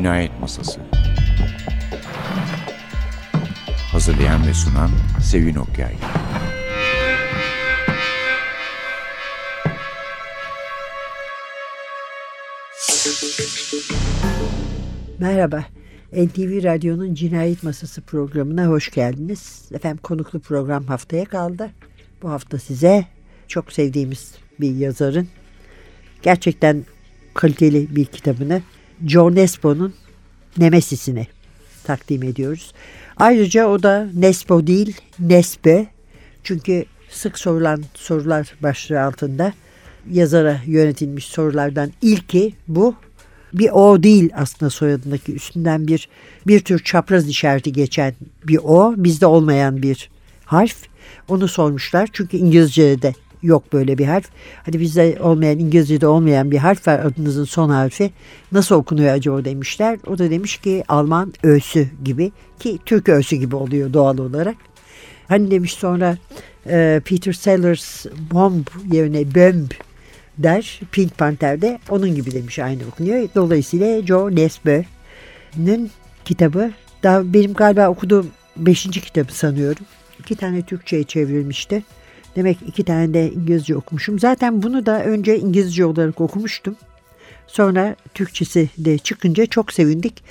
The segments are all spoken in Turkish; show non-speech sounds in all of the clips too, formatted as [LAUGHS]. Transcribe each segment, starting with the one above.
Cinayet Masası Hazırlayan ve sunan Sevin Okyay Merhaba. NTV Radyo'nun Cinayet Masası programına hoş geldiniz. Efendim konuklu program haftaya kaldı. Bu hafta size çok sevdiğimiz bir yazarın gerçekten kaliteli bir kitabını Joe Nesbo'nun Nemesis'ini takdim ediyoruz. Ayrıca o da Nesbo değil Nesbe. Çünkü sık sorulan sorular başlığı altında yazara yönetilmiş sorulardan ilki bu. Bir o değil aslında soyadındaki üstünden bir bir tür çapraz işareti geçen bir o bizde olmayan bir harf. Onu sormuşlar çünkü İngilizce'de yok böyle bir harf. Hadi bizde olmayan İngilizce'de olmayan bir harf var adınızın son harfi. Nasıl okunuyor acaba demişler. O da demiş ki Alman ö'sü gibi ki Türk ö'sü gibi oluyor doğal olarak. Hani demiş sonra e, Peter Sellers bomb yerine bomb der Pink Panther'de onun gibi demiş aynı okunuyor. Dolayısıyla Joe Nesbø'nün kitabı daha benim galiba okuduğum beşinci kitabı sanıyorum. İki tane Türkçe'ye çevrilmişti. Demek iki tane de İngilizce okumuşum. Zaten bunu da önce İngilizce olarak okumuştum. Sonra Türkçesi de çıkınca çok sevindik.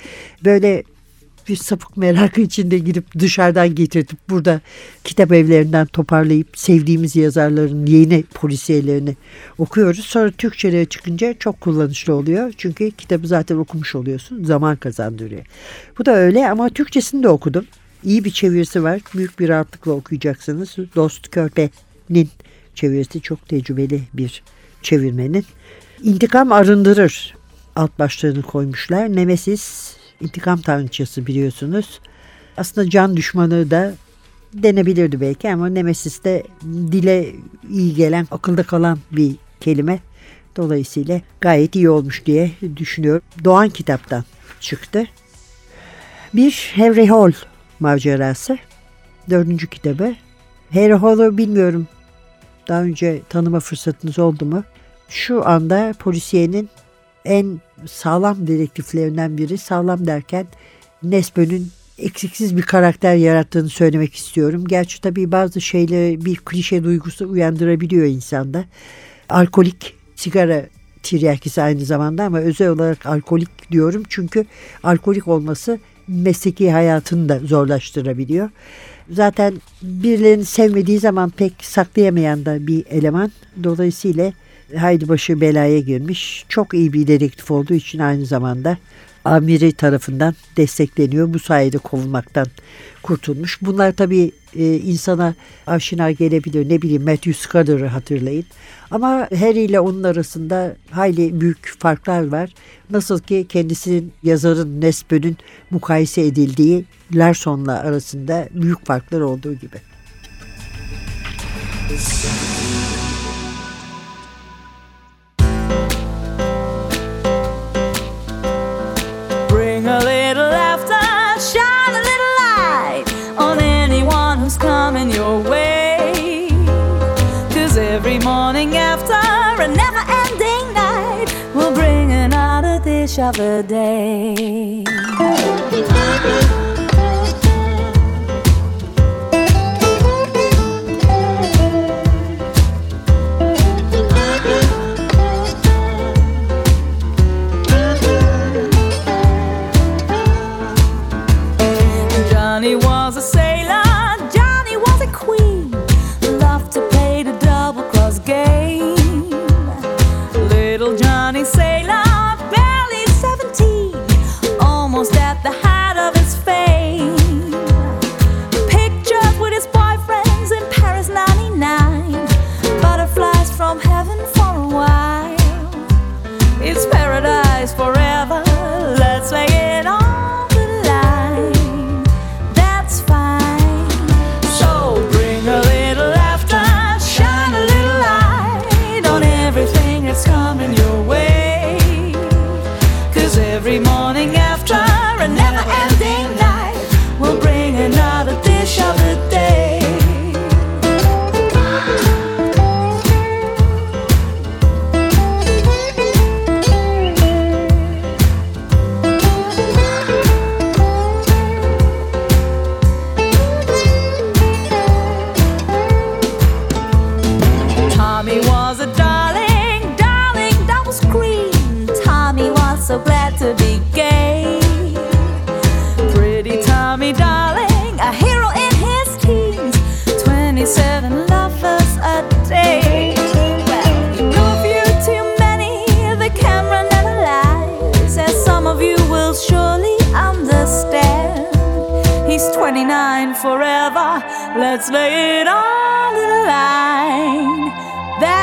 Böyle bir sapık merakı içinde girip dışarıdan getirtip burada kitap evlerinden toparlayıp sevdiğimiz yazarların yeni polisiyelerini okuyoruz. Sonra Türkçe'ye çıkınca çok kullanışlı oluyor. Çünkü kitabı zaten okumuş oluyorsun. Zaman kazandırıyor. Bu da öyle ama Türkçesini de okudum. İyi bir çevirisi var. Büyük bir rahatlıkla okuyacaksınız. Dost Körpe'nin çevirisi çok tecrübeli bir çevirmenin. İntikam arındırır alt başlığını koymuşlar. Nemesis intikam tanrıçası biliyorsunuz. Aslında can düşmanı da denebilirdi belki ama Nemesis de dile iyi gelen, akılda kalan bir kelime. Dolayısıyla gayet iyi olmuş diye düşünüyorum. Doğan kitaptan çıktı. Bir Henry Hall macerası. Dördüncü kitabı. Henry Hall'u bilmiyorum. Daha önce tanıma fırsatınız oldu mu? Şu anda polisiyenin en sağlam dedektiflerinden biri. Sağlam derken Nesbö'nün eksiksiz bir karakter yarattığını söylemek istiyorum. Gerçi tabii bazı şeyleri bir klişe duygusu uyandırabiliyor insanda. Alkolik, sigara tiryakisi aynı zamanda ama özel olarak alkolik diyorum. Çünkü alkolik olması mesleki hayatını da zorlaştırabiliyor. Zaten birilerini sevmediği zaman pek saklayamayan da bir eleman. Dolayısıyla haydi başı belaya girmiş. Çok iyi bir dedektif olduğu için aynı zamanda amiri tarafından destekleniyor. Bu sayede kovulmaktan kurtulmuş. Bunlar tabii e, insana aşina gelebilir. Ne bileyim Matthew Scudder'ı hatırlayın. Ama Harry ile onun arasında hayli büyük farklar var. Nasıl ki kendisinin yazarın Nesbö'nün mukayese edildiği Larson'la arasında büyük farklar olduğu gibi. Bring dish of the day.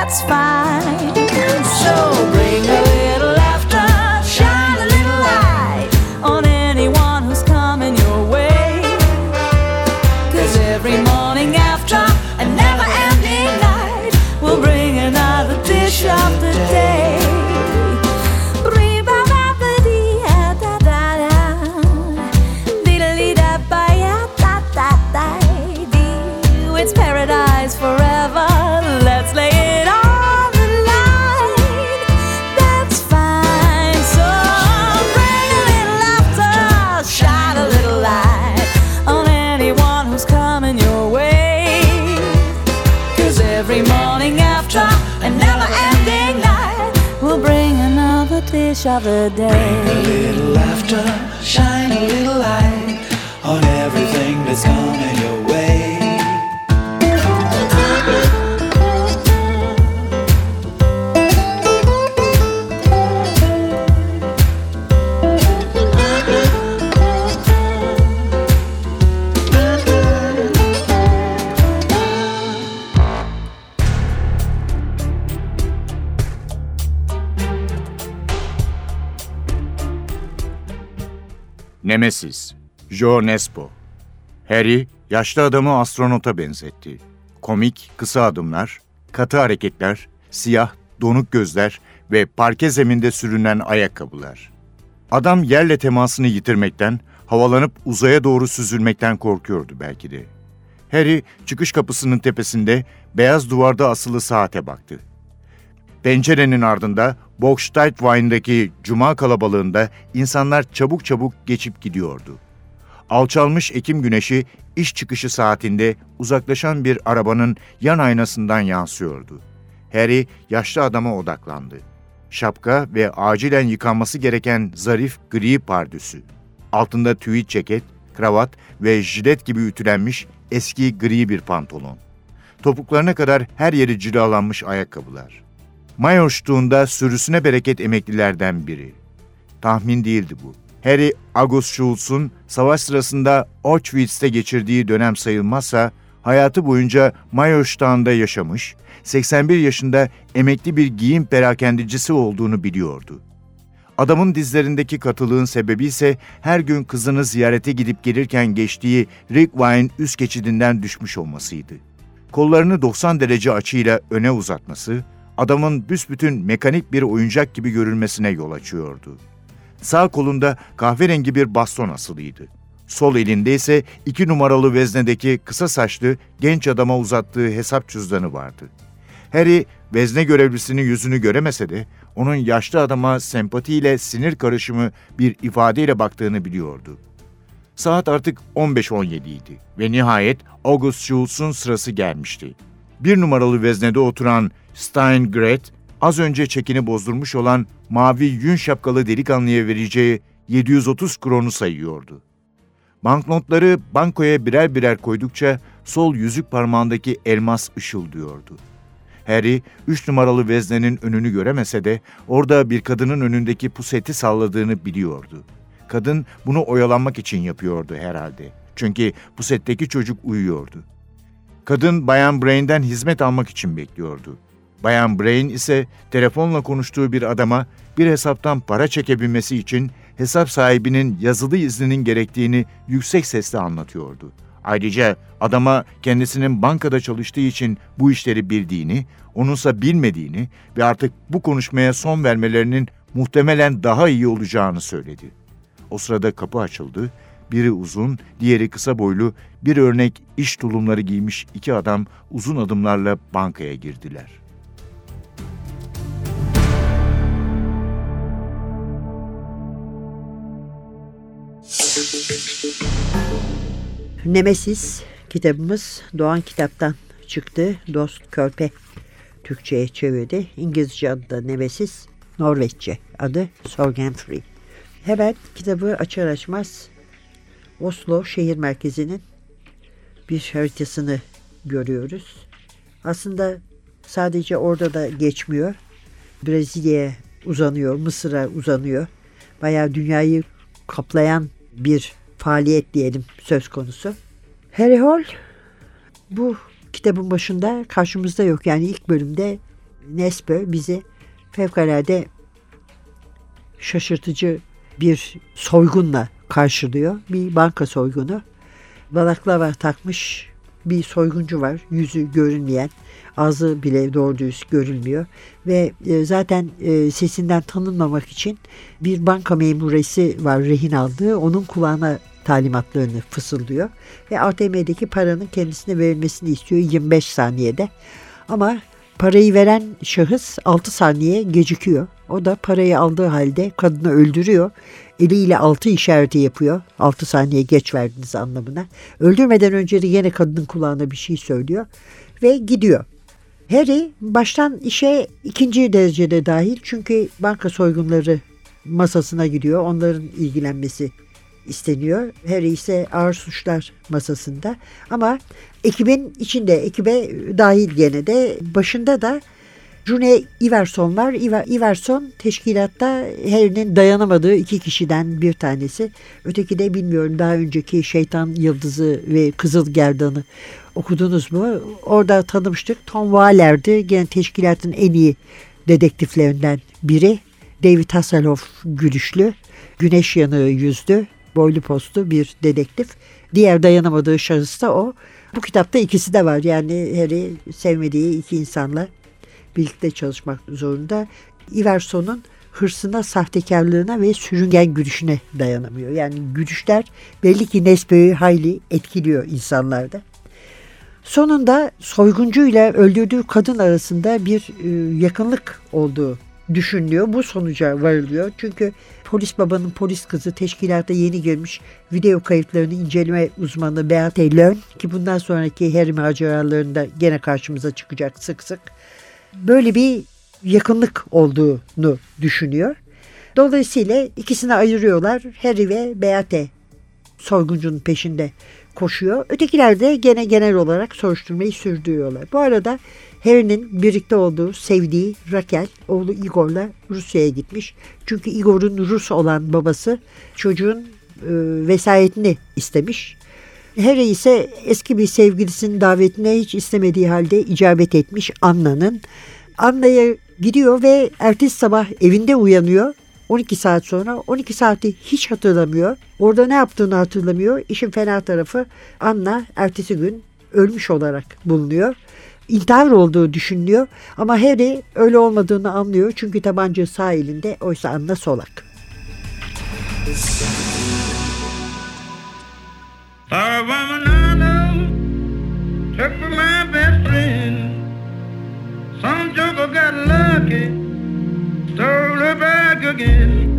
That's fine. other day. Bring a little laughter, shine a little light. Nemesis, Joe Nesbo. Harry, yaşlı adamı astronota benzetti. Komik, kısa adımlar, katı hareketler, siyah, donuk gözler ve parke zeminde sürünen ayakkabılar. Adam yerle temasını yitirmekten, havalanıp uzaya doğru süzülmekten korkuyordu belki de. Harry, çıkış kapısının tepesinde beyaz duvarda asılı saate baktı. Pencerenin ardında Bogsteidwein'deki cuma kalabalığında insanlar çabuk çabuk geçip gidiyordu. Alçalmış Ekim güneşi iş çıkışı saatinde uzaklaşan bir arabanın yan aynasından yansıyordu. Harry yaşlı adama odaklandı. Şapka ve acilen yıkanması gereken zarif gri pardüsü. Altında tüy ceket, kravat ve jilet gibi ütülenmiş eski gri bir pantolon. Topuklarına kadar her yeri cilalanmış ayakkabılar. Mayoştuğunda sürüsüne bereket emeklilerden biri. Tahmin değildi bu. Harry August Schultz'un savaş sırasında Auschwitz'te geçirdiği dönem sayılmazsa hayatı boyunca Mayoştağ'ında yaşamış, 81 yaşında emekli bir giyim perakendicisi olduğunu biliyordu. Adamın dizlerindeki katılığın sebebi ise her gün kızını ziyarete gidip gelirken geçtiği Rick üst geçidinden düşmüş olmasıydı. Kollarını 90 derece açıyla öne uzatması, adamın büsbütün mekanik bir oyuncak gibi görülmesine yol açıyordu. Sağ kolunda kahverengi bir baston asılıydı. Sol elinde ise iki numaralı veznedeki kısa saçlı genç adama uzattığı hesap cüzdanı vardı. Harry, vezne görevlisinin yüzünü göremese de onun yaşlı adama sempatiyle sinir karışımı bir ifadeyle baktığını biliyordu. Saat artık 15.17 idi ve nihayet August Schultz'un sırası gelmişti. Bir numaralı veznede oturan Steingret, az önce çekini bozdurmuş olan mavi yün şapkalı delikanlıya vereceği 730 kronu sayıyordu. Banknotları bankoya birer birer koydukça sol yüzük parmağındaki elmas ışıldıyordu. Harry, üç numaralı veznenin önünü göremese de orada bir kadının önündeki puseti salladığını biliyordu. Kadın bunu oyalanmak için yapıyordu herhalde. Çünkü pusetteki çocuk uyuyordu. Kadın Bayan Brain'den hizmet almak için bekliyordu. Bayan Brain ise telefonla konuştuğu bir adama bir hesaptan para çekebilmesi için hesap sahibinin yazılı izninin gerektiğini yüksek sesle anlatıyordu. Ayrıca adama kendisinin bankada çalıştığı için bu işleri bildiğini, onunsa bilmediğini ve artık bu konuşmaya son vermelerinin muhtemelen daha iyi olacağını söyledi. O sırada kapı açıldı. Biri uzun, diğeri kısa boylu, bir örnek iş tulumları giymiş iki adam uzun adımlarla bankaya girdiler. Nemesis kitabımız Doğan Kitap'tan çıktı. Dost Körpe Türkçe'ye çevirdi. İngilizce adı da Nemesis, Norveççe adı Sorgenfri. Hemen kitabı açar açmaz Oslo şehir merkezinin bir haritasını görüyoruz. Aslında sadece orada da geçmiyor. Brezilya'ya uzanıyor, Mısır'a uzanıyor. Bayağı dünyayı kaplayan bir faaliyet diyelim söz konusu. Harry Hall bu kitabın başında karşımızda yok. Yani ilk bölümde Nesbö bizi fevkalade şaşırtıcı bir soygunla karşılıyor. Bir banka soygunu. Balaklava takmış bir soyguncu var. Yüzü görünmeyen, ağzı bile doğru düz görülmüyor. Ve e, zaten e, sesinden tanınmamak için bir banka memuresi var rehin aldığı. Onun kulağına talimatlarını fısıldıyor. Ve ATM'deki paranın kendisine verilmesini istiyor 25 saniyede. Ama parayı veren şahıs 6 saniye gecikiyor. O da parayı aldığı halde kadını öldürüyor. Eliyle altı işareti yapıyor. 6 saniye geç verdiniz anlamına. Öldürmeden önce de yine kadının kulağına bir şey söylüyor. Ve gidiyor. Harry baştan işe ikinci derecede dahil. Çünkü banka soygunları masasına gidiyor. Onların ilgilenmesi isteniyor. Harry ise ağır suçlar masasında. Ama ekibin içinde, ekibe dahil gene de başında da June Iverson var. Iverson teşkilatta Harry'nin dayanamadığı iki kişiden bir tanesi. Öteki de bilmiyorum daha önceki Şeytan Yıldızı ve Kızıl Gerdan'ı okudunuz mu? Orada tanımıştık. Tom Waller'di. Gene teşkilatın en iyi dedektiflerinden biri. David Hasselhoff gülüşlü. Güneş yanığı yüzdü. Boylu postu bir dedektif. Diğer dayanamadığı şahıs da o. Bu kitapta ikisi de var. Yani Harry sevmediği iki insanla birlikte çalışmak zorunda. Iverson'un hırsına, sahtekarlığına ve sürüngen gülüşüne dayanamıyor. Yani gülüşler belli ki Nesbe'yi hayli etkiliyor insanlarda. Sonunda soyguncuyla öldürdüğü kadın arasında bir e, yakınlık olduğu düşünülüyor. Bu sonuca varılıyor. Çünkü polis babanın polis kızı teşkilata yeni girmiş video kayıtlarını inceleme uzmanı Beate Lön ki bundan sonraki Harry maceralarında gene karşımıza çıkacak sık sık. Böyle bir yakınlık olduğunu düşünüyor. Dolayısıyla ikisini ayırıyorlar. Harry ve Beate soyguncunun peşinde koşuyor. Ötekiler de gene genel olarak soruşturmayı sürdürüyorlar. Bu arada Harry'nin birlikte olduğu, sevdiği Raquel, oğlu Igor'la Rusya'ya gitmiş. Çünkü Igor'un Rus olan babası çocuğun e, vesayetini istemiş. Harry ise eski bir sevgilisinin davetine hiç istemediği halde icabet etmiş Anna'nın. Anna'ya gidiyor ve ertesi sabah evinde uyanıyor. 12 saat sonra 12 saati hiç hatırlamıyor. Orada ne yaptığını hatırlamıyor. İşin fena tarafı Anna ertesi gün ölmüş olarak bulunuyor. İntihar olduğu düşünülüyor ama Harry öyle olmadığını anlıyor çünkü tabanca sağ elinde oysa Anna solak. Sorry, woman, I know. Took for my best friend. Some joker got lucky. Stole her back again.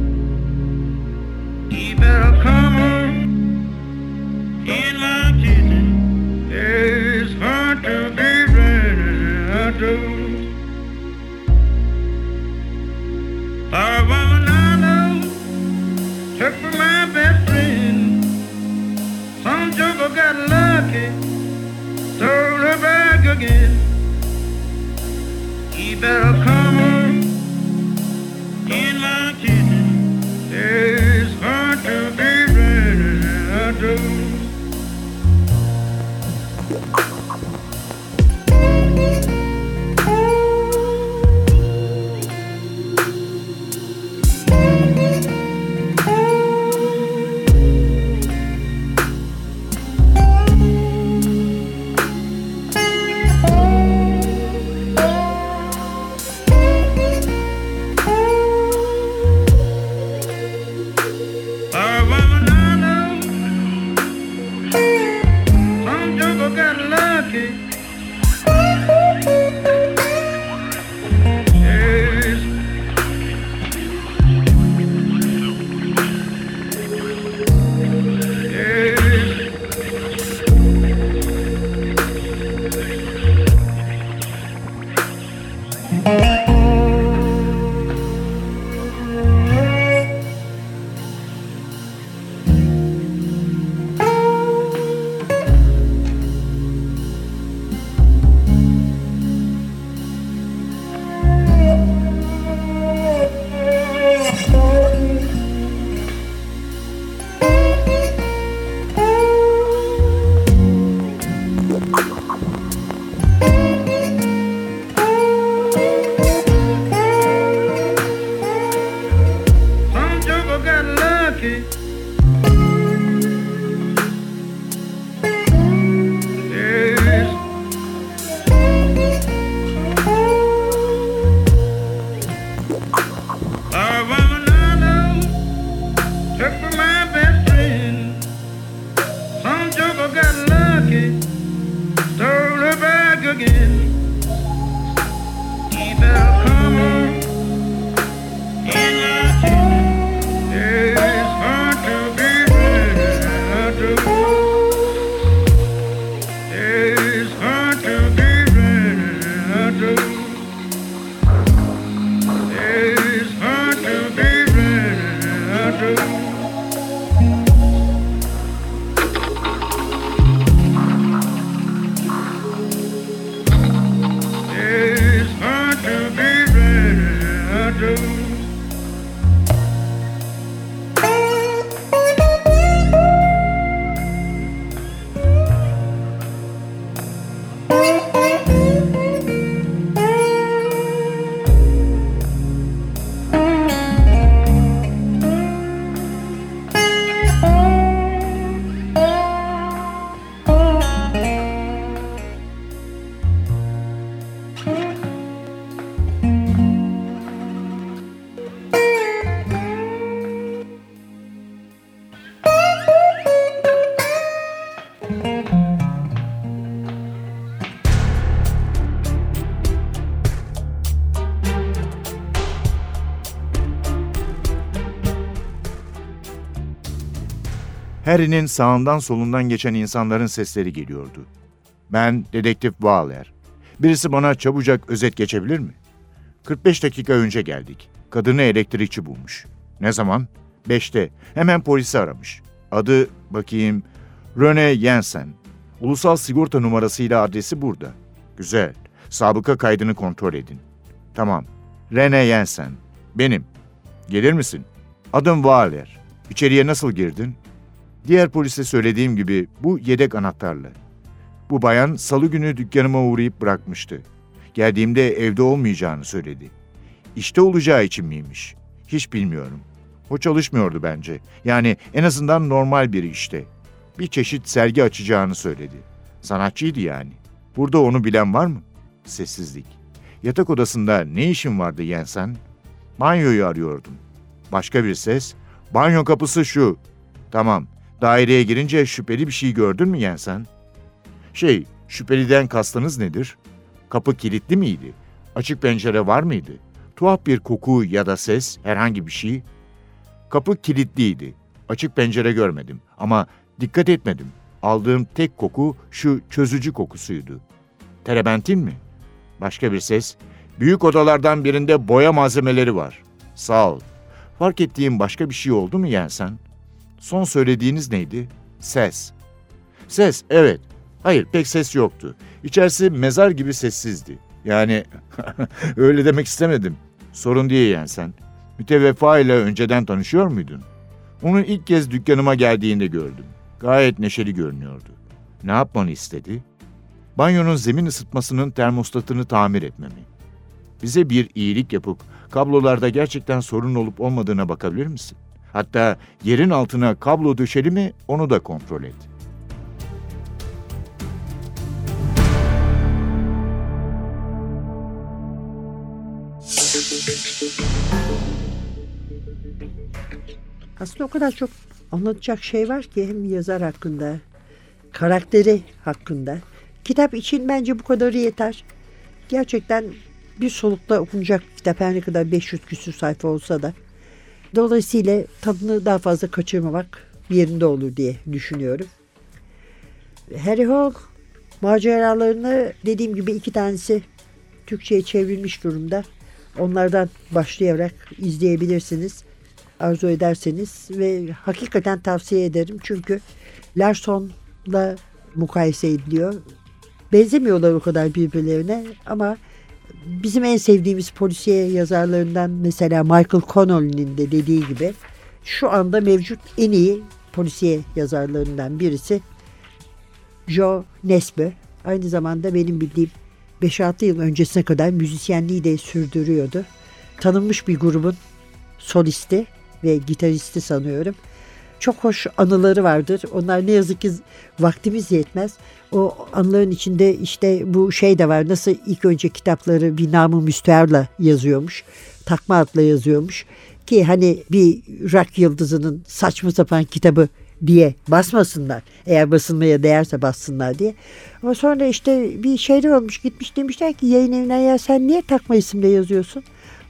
Harry'nin sağından solundan geçen insanların sesleri geliyordu. Ben dedektif Waller. Birisi bana çabucak özet geçebilir mi? 45 dakika önce geldik. Kadını elektrikçi bulmuş. Ne zaman? 5'te. Hemen polisi aramış. Adı bakayım Rene Jensen. Ulusal sigorta numarasıyla adresi burada. Güzel. Sabıka kaydını kontrol edin. Tamam. Rene Jensen. Benim. Gelir misin? Adım Waller. İçeriye nasıl girdin? Diğer polise söylediğim gibi bu yedek anahtarlı. Bu bayan salı günü dükkanıma uğrayıp bırakmıştı. Geldiğimde evde olmayacağını söyledi. İşte olacağı için miymiş? Hiç bilmiyorum. O çalışmıyordu bence. Yani en azından normal bir işte. Bir çeşit sergi açacağını söyledi. Sanatçıydı yani. Burada onu bilen var mı? Sessizlik. Yatak odasında ne işin vardı Yensen? Banyoyu arıyordum. Başka bir ses. Banyo kapısı şu. Tamam. Daireye girince şüpheli bir şey gördün mü Yensen? Şey, şüpheliden kastınız nedir? Kapı kilitli miydi? Açık pencere var mıydı? Tuhaf bir koku ya da ses, herhangi bir şey? Kapı kilitliydi. Açık pencere görmedim ama dikkat etmedim. Aldığım tek koku şu çözücü kokusuydu. Terebentin mi? Başka bir ses. Büyük odalardan birinde boya malzemeleri var. Sağ ol. Fark ettiğim başka bir şey oldu mu Yensen? Son söylediğiniz neydi? Ses. Ses, evet. Hayır, pek ses yoktu. İçerisi mezar gibi sessizdi. Yani [LAUGHS] öyle demek istemedim. Sorun değil yani sen. Müteveffa ile önceden tanışıyor muydun? Onu ilk kez dükkanıma geldiğinde gördüm. Gayet neşeli görünüyordu. Ne yapmanı istedi? Banyonun zemin ısıtmasının termostatını tamir etmemi. Bize bir iyilik yapıp kablolarda gerçekten sorun olup olmadığına bakabilir misin? Hatta yerin altına kablo döşeli mi onu da kontrol et. Aslında o kadar çok anlatacak şey var ki hem yazar hakkında, karakteri hakkında. Kitap için bence bu kadarı yeter. Gerçekten bir solukta okunacak kitap her ne kadar 500 küsür sayfa olsa da. Dolayısıyla tadını daha fazla kaçırmamak yerinde olur diye düşünüyorum. Harry Hole maceralarını dediğim gibi iki tanesi Türkçe'ye çevrilmiş durumda. Onlardan başlayarak izleyebilirsiniz arzu ederseniz ve hakikaten tavsiye ederim çünkü Larson'la mukayese ediliyor. Benzemiyorlar o kadar birbirlerine ama bizim en sevdiğimiz polisiye yazarlarından mesela Michael Connelly'nin de dediği gibi şu anda mevcut en iyi polisiye yazarlarından birisi Joe Nesbø. Aynı zamanda benim bildiğim 5-6 yıl öncesine kadar müzisyenliği de sürdürüyordu. Tanınmış bir grubun solisti ve gitaristi sanıyorum. Çok hoş anıları vardır. Onlar ne yazık ki vaktimiz yetmez. O anıların içinde işte bu şey de var. Nasıl ilk önce kitapları bir namı müstearla yazıyormuş. Takma adla yazıyormuş. Ki hani bir rock yıldızının saçma sapan kitabı diye basmasınlar. Eğer basılmaya değerse bassınlar diye. Ama sonra işte bir şeyler olmuş gitmiş demişler ki yayın evine ya sen niye takma isimle yazıyorsun?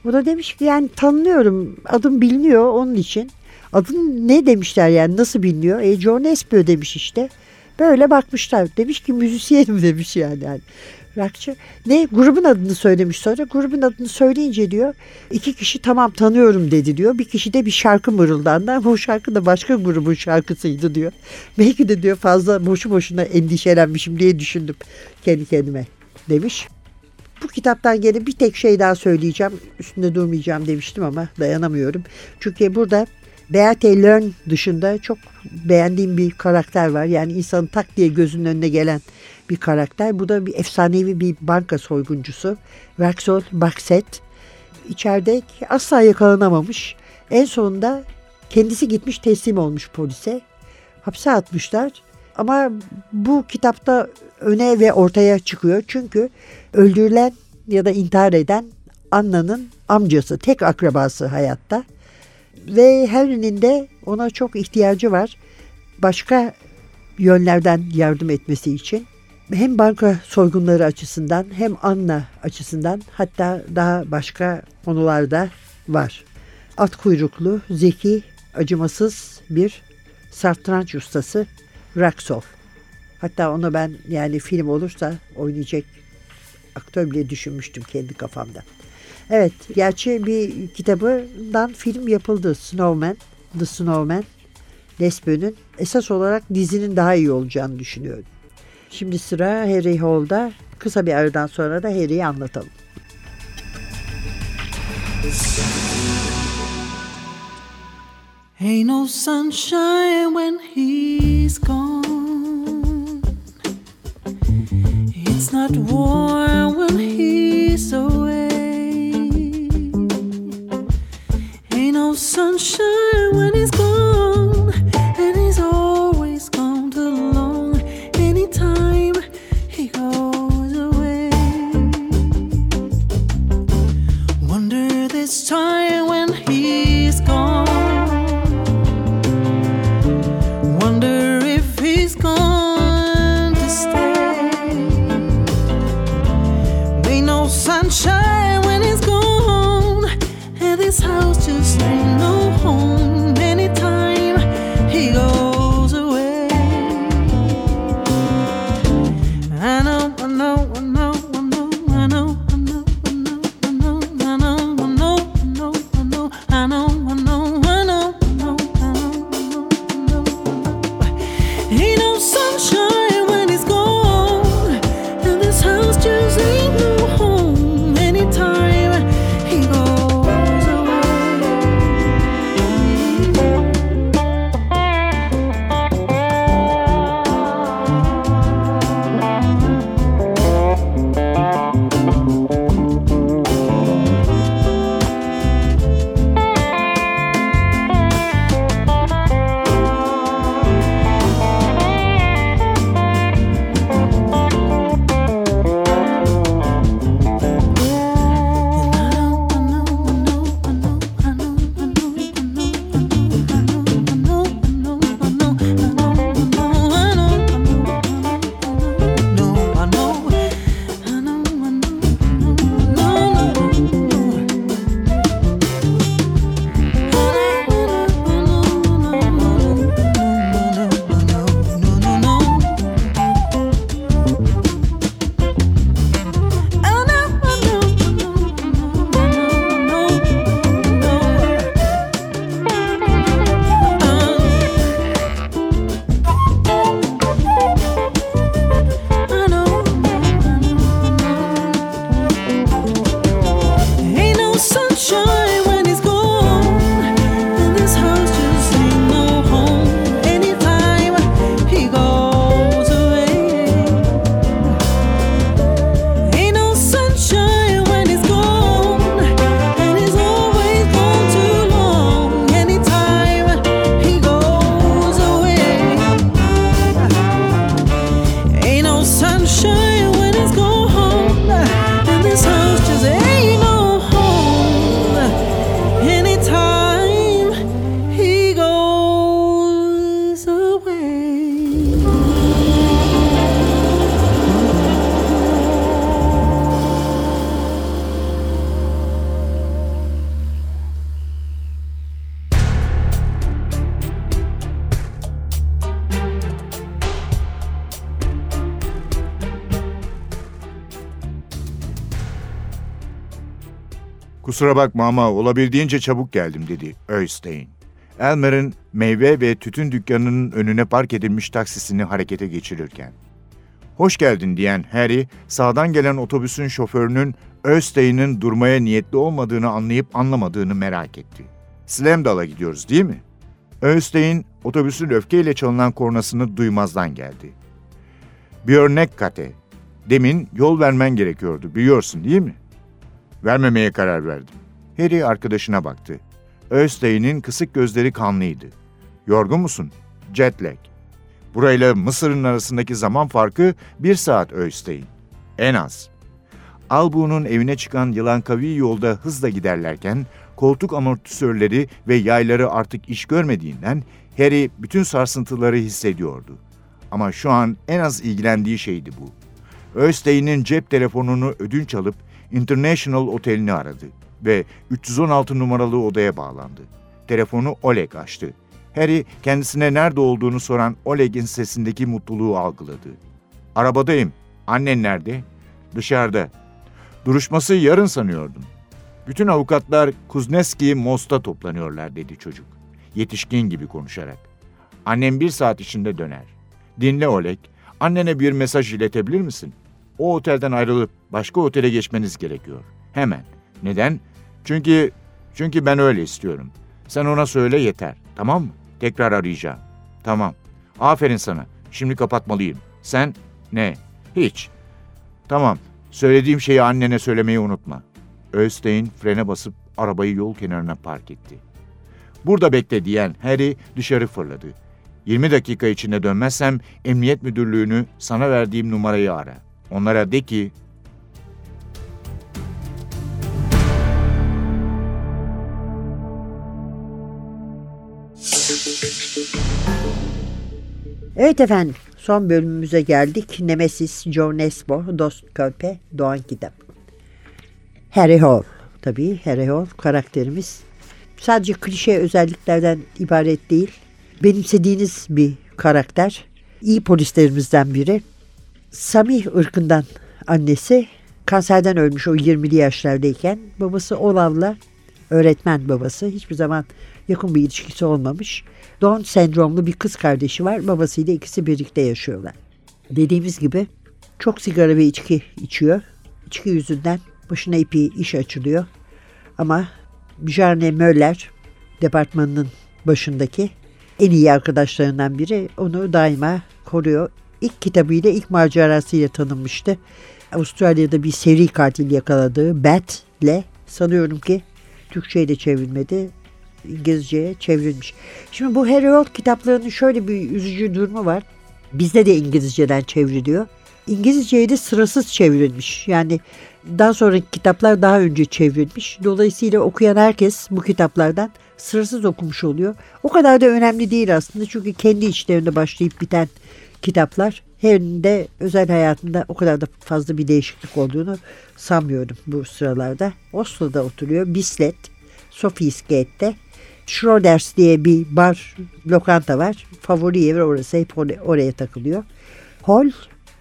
O da demiş ki yani tanınıyorum adım biliniyor onun için. Adın ne demişler yani nasıl biliniyor? E John Espio demiş işte. Böyle bakmışlar. Demiş ki müzisyenim [LAUGHS] demiş yani. yani rockçı. Ne grubun adını söylemiş sonra. Grubun adını söyleyince diyor iki kişi tamam tanıyorum dedi diyor. Bir kişi de bir şarkı mırıldandı ama o şarkı da başka grubun şarkısıydı diyor. Belki de diyor fazla boşu boşuna endişelenmişim diye düşündüm kendi kendime demiş. Bu kitaptan gene bir tek şey daha söyleyeceğim. Üstünde durmayacağım demiştim ama dayanamıyorum. Çünkü burada Beate Learn dışında çok beğendiğim bir karakter var. Yani insanın tak diye gözünün önüne gelen bir karakter. Bu da bir efsanevi bir banka soyguncusu. Vexol Bakset. İçeride asla yakalanamamış. En sonunda kendisi gitmiş teslim olmuş polise. Hapse atmışlar. Ama bu kitapta öne ve ortaya çıkıyor. Çünkü öldürülen ya da intihar eden Anna'nın amcası, tek akrabası hayatta. Ve Henry'nin de ona çok ihtiyacı var. Başka yönlerden yardım etmesi için. Hem banka soygunları açısından hem Anna açısından hatta daha başka konularda var. At kuyruklu, zeki, acımasız bir satranç ustası Raksol. Hatta onu ben yani film olursa oynayacak aktör bile düşünmüştüm kendi kafamda. Evet, gerçi bir kitabından film yapıldı. Snowman, The Snowman. Lesbio'nun esas olarak dizinin daha iyi olacağını düşünüyorum. Şimdi sıra Harry Hall'da. Kısa bir aradan sonra da Harry'i anlatalım. Ain't no sunshine when he's gone. It's not warm when he's away. Kusura bakma ama olabildiğince çabuk geldim dedi Öystein. Elmer'in meyve ve tütün dükkanının önüne park edilmiş taksisini harekete geçirirken. Hoş geldin diyen Harry, sağdan gelen otobüsün şoförünün Östein'in durmaya niyetli olmadığını anlayıp anlamadığını merak etti. Slamdal'a gidiyoruz değil mi? Östein, otobüsün öfkeyle çalınan kornasını duymazdan geldi. Bir örnek kate. Demin yol vermen gerekiyordu, biliyorsun değil mi? Vermemeye karar verdim. Harry arkadaşına baktı. Östein'in kısık gözleri kanlıydı. Yorgun musun? Jet lag. Burayla Mısır'ın arasındaki zaman farkı bir saat Östein. En az. Albu'nun evine çıkan yılan kavi yolda hızla giderlerken koltuk amortisörleri ve yayları artık iş görmediğinden Harry bütün sarsıntıları hissediyordu. Ama şu an en az ilgilendiği şeydi bu. Östein'in cep telefonunu ödünç alıp International Oteli'ni aradı ve 316 numaralı odaya bağlandı. Telefonu Oleg açtı. Harry kendisine nerede olduğunu soran Oleg'in sesindeki mutluluğu algıladı. Arabadayım. Annen nerede? Dışarıda. Duruşması yarın sanıyordum. Bütün avukatlar Kuzneski Most'a toplanıyorlar dedi çocuk. Yetişkin gibi konuşarak. Annem bir saat içinde döner. Dinle Oleg. Annene bir mesaj iletebilir misin? O otelden ayrılıp başka otele geçmeniz gerekiyor. Hemen. Neden? Çünkü çünkü ben öyle istiyorum. Sen ona söyle yeter. Tamam mı? Tekrar arayacağım. Tamam. Aferin sana. Şimdi kapatmalıyım. Sen ne? Hiç. Tamam. Söylediğim şeyi annene söylemeyi unutma. Östein frene basıp arabayı yol kenarına park etti. Burada bekle diyen Harry dışarı fırladı. 20 dakika içinde dönmezsem emniyet müdürlüğünü sana verdiğim numarayı ara. Onlara de ki Evet efendim son bölümümüze geldik. Nemesis, Joe Nesbo, Dost Körpe, Doğan Kitap. Harry Hall tabii Harry Hall karakterimiz. Sadece klişe özelliklerden ibaret değil. Benimsediğiniz bir karakter. İyi polislerimizden biri. Samih ırkından annesi kanserden ölmüş o 20'li yaşlardayken babası Olav'la öğretmen babası hiçbir zaman yakın bir ilişkisi olmamış. Down sendromlu bir kız kardeşi var. Babasıyla ikisi birlikte yaşıyorlar. Dediğimiz gibi çok sigara ve içki içiyor. İçki yüzünden başına ipi iş açılıyor. Ama Jarne Möller departmanının başındaki en iyi arkadaşlarından biri onu daima koruyor. İlk kitabıyla ilk macerasıyla tanınmıştı. Avustralya'da bir seri katil yakaladığı Bat'le sanıyorum ki Türkçe'ye de çevrilmedi. İngilizceye çevrilmiş. Şimdi bu Harry Holt kitaplarının şöyle bir üzücü durumu var. Bizde de İngilizceden çevriliyor. İngilizceye de sırasız çevrilmiş. Yani daha sonraki kitaplar daha önce çevrilmiş. Dolayısıyla okuyan herkes bu kitaplardan sırasız okumuş oluyor. O kadar da önemli değil aslında. Çünkü kendi içlerinde başlayıp biten kitaplar. Harry'nin de özel hayatında o kadar da fazla bir değişiklik olduğunu sanmıyorum bu sıralarda. Oslo'da oturuyor. Bislett, Sophie's Gate'de. Schroders diye bir bar, lokanta var. Favori yeri orası. Hep oraya, oraya takılıyor. Hall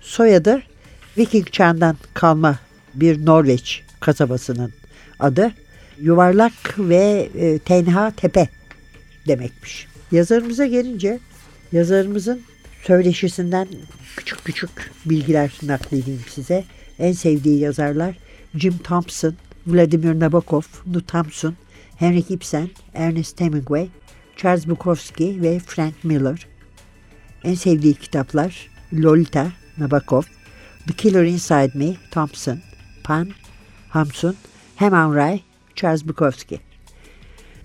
soyadı Viking çağından kalma bir Norveç kasabasının adı. Yuvarlak ve e, tenha tepe demekmiş. Yazarımıza gelince yazarımızın söyleşisinden küçük küçük bilgiler nakledeyim size. En sevdiği yazarlar Jim Thompson, Vladimir Nabokov, Nu Thompson, Henrik Ibsen, Ernest Hemingway, Charles Bukowski ve Frank Miller. En sevdiği kitaplar Lolita, Nabokov, The Killer Inside Me, Thompson, Pan, Hamsun, Heman Ray, Charles Bukowski.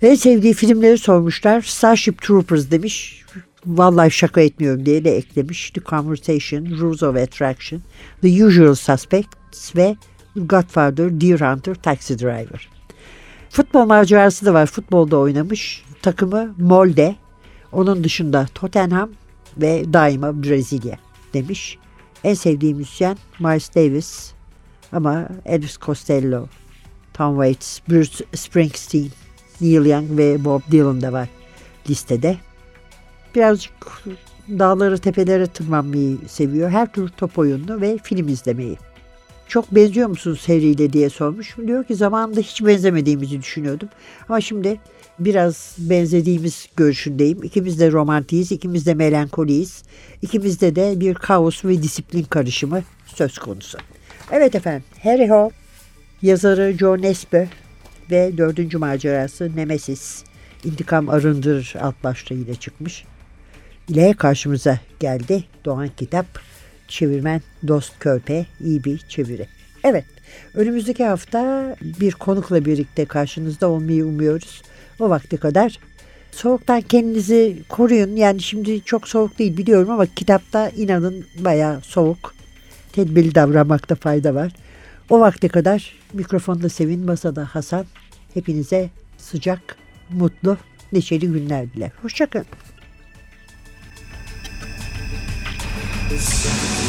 En sevdiği filmleri sormuşlar. Starship Troopers demiş. Vallahi şaka etmiyorum diye de eklemiş. The Conversation, Rules of Attraction, The Usual Suspects ve Godfather, Deer Hunter, Taxi Driver. Futbol macerası da var. Futbolda oynamış. Takımı Molde. Onun dışında Tottenham ve daima Brezilya demiş. En sevdiğim müzisyen Miles Davis ama Elvis Costello, Tom Waits, Bruce Springsteen, Neil Young ve Bob Dylan da var listede. Birazcık dağları tepelere tırmanmayı seviyor. Her tür top oyununu ve film izlemeyi. çok benziyor musunuz Harry ile diye sormuş. Diyor ki zamanında hiç benzemediğimizi düşünüyordum. Ama şimdi biraz benzediğimiz görüşündeyim. İkimiz de romantiyiz, ikimiz de melankoliyiz. İkimizde de bir kaos ve disiplin karışımı söz konusu. Evet efendim, Harry Hole, yazarı John Nespe ve dördüncü macerası Nemesis, İntikam Arındır alt başlığıyla çıkmış. İle karşımıza geldi. Doğan Kitap, çevirmen Dost Körpe, iyi bir çeviri. Evet, önümüzdeki hafta bir konukla birlikte karşınızda olmayı umuyoruz. O vakte kadar soğuktan kendinizi koruyun. Yani şimdi çok soğuk değil biliyorum ama kitapta inanın bayağı soğuk. Tedbirli davranmakta fayda var. O vakte kadar mikrofonda Sevin, masada Hasan. Hepinize sıcak, mutlu, neşeli günler diler. Hoşçakalın. Cinayet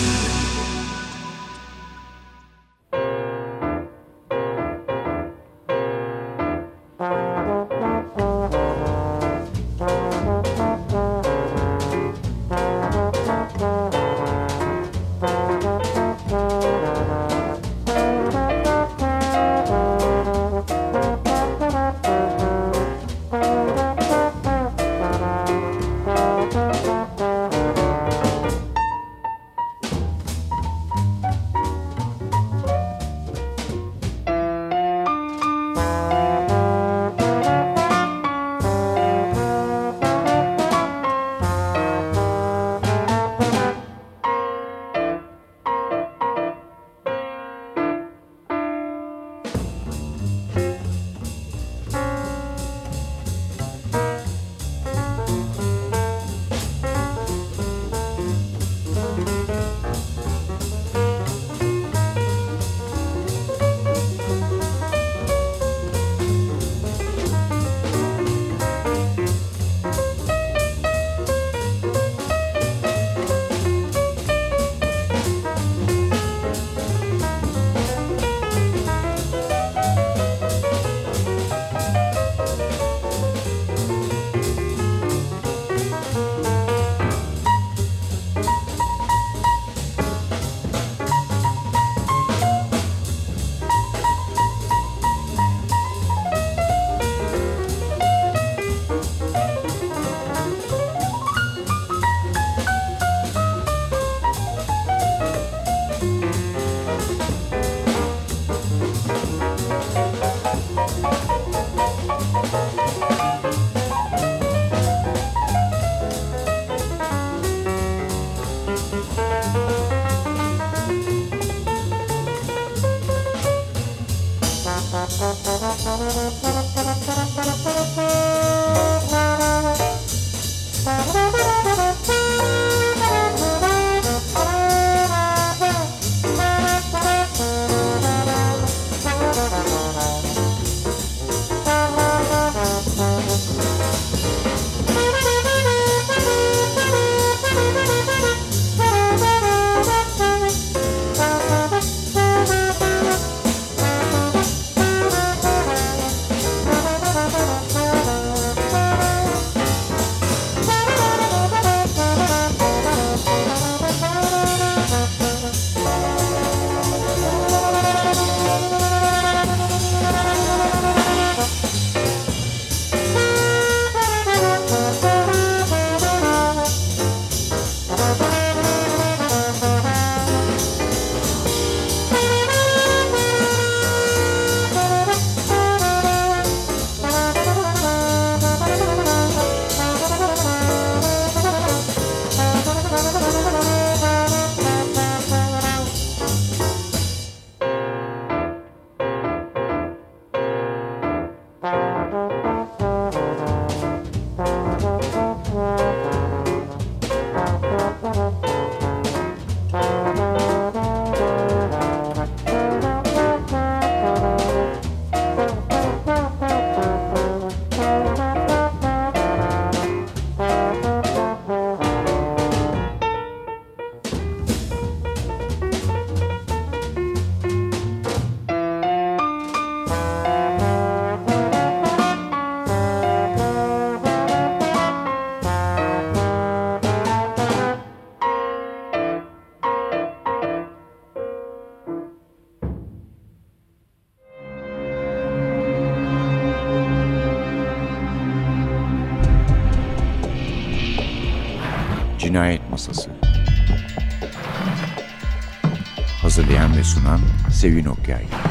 Sevin Okyay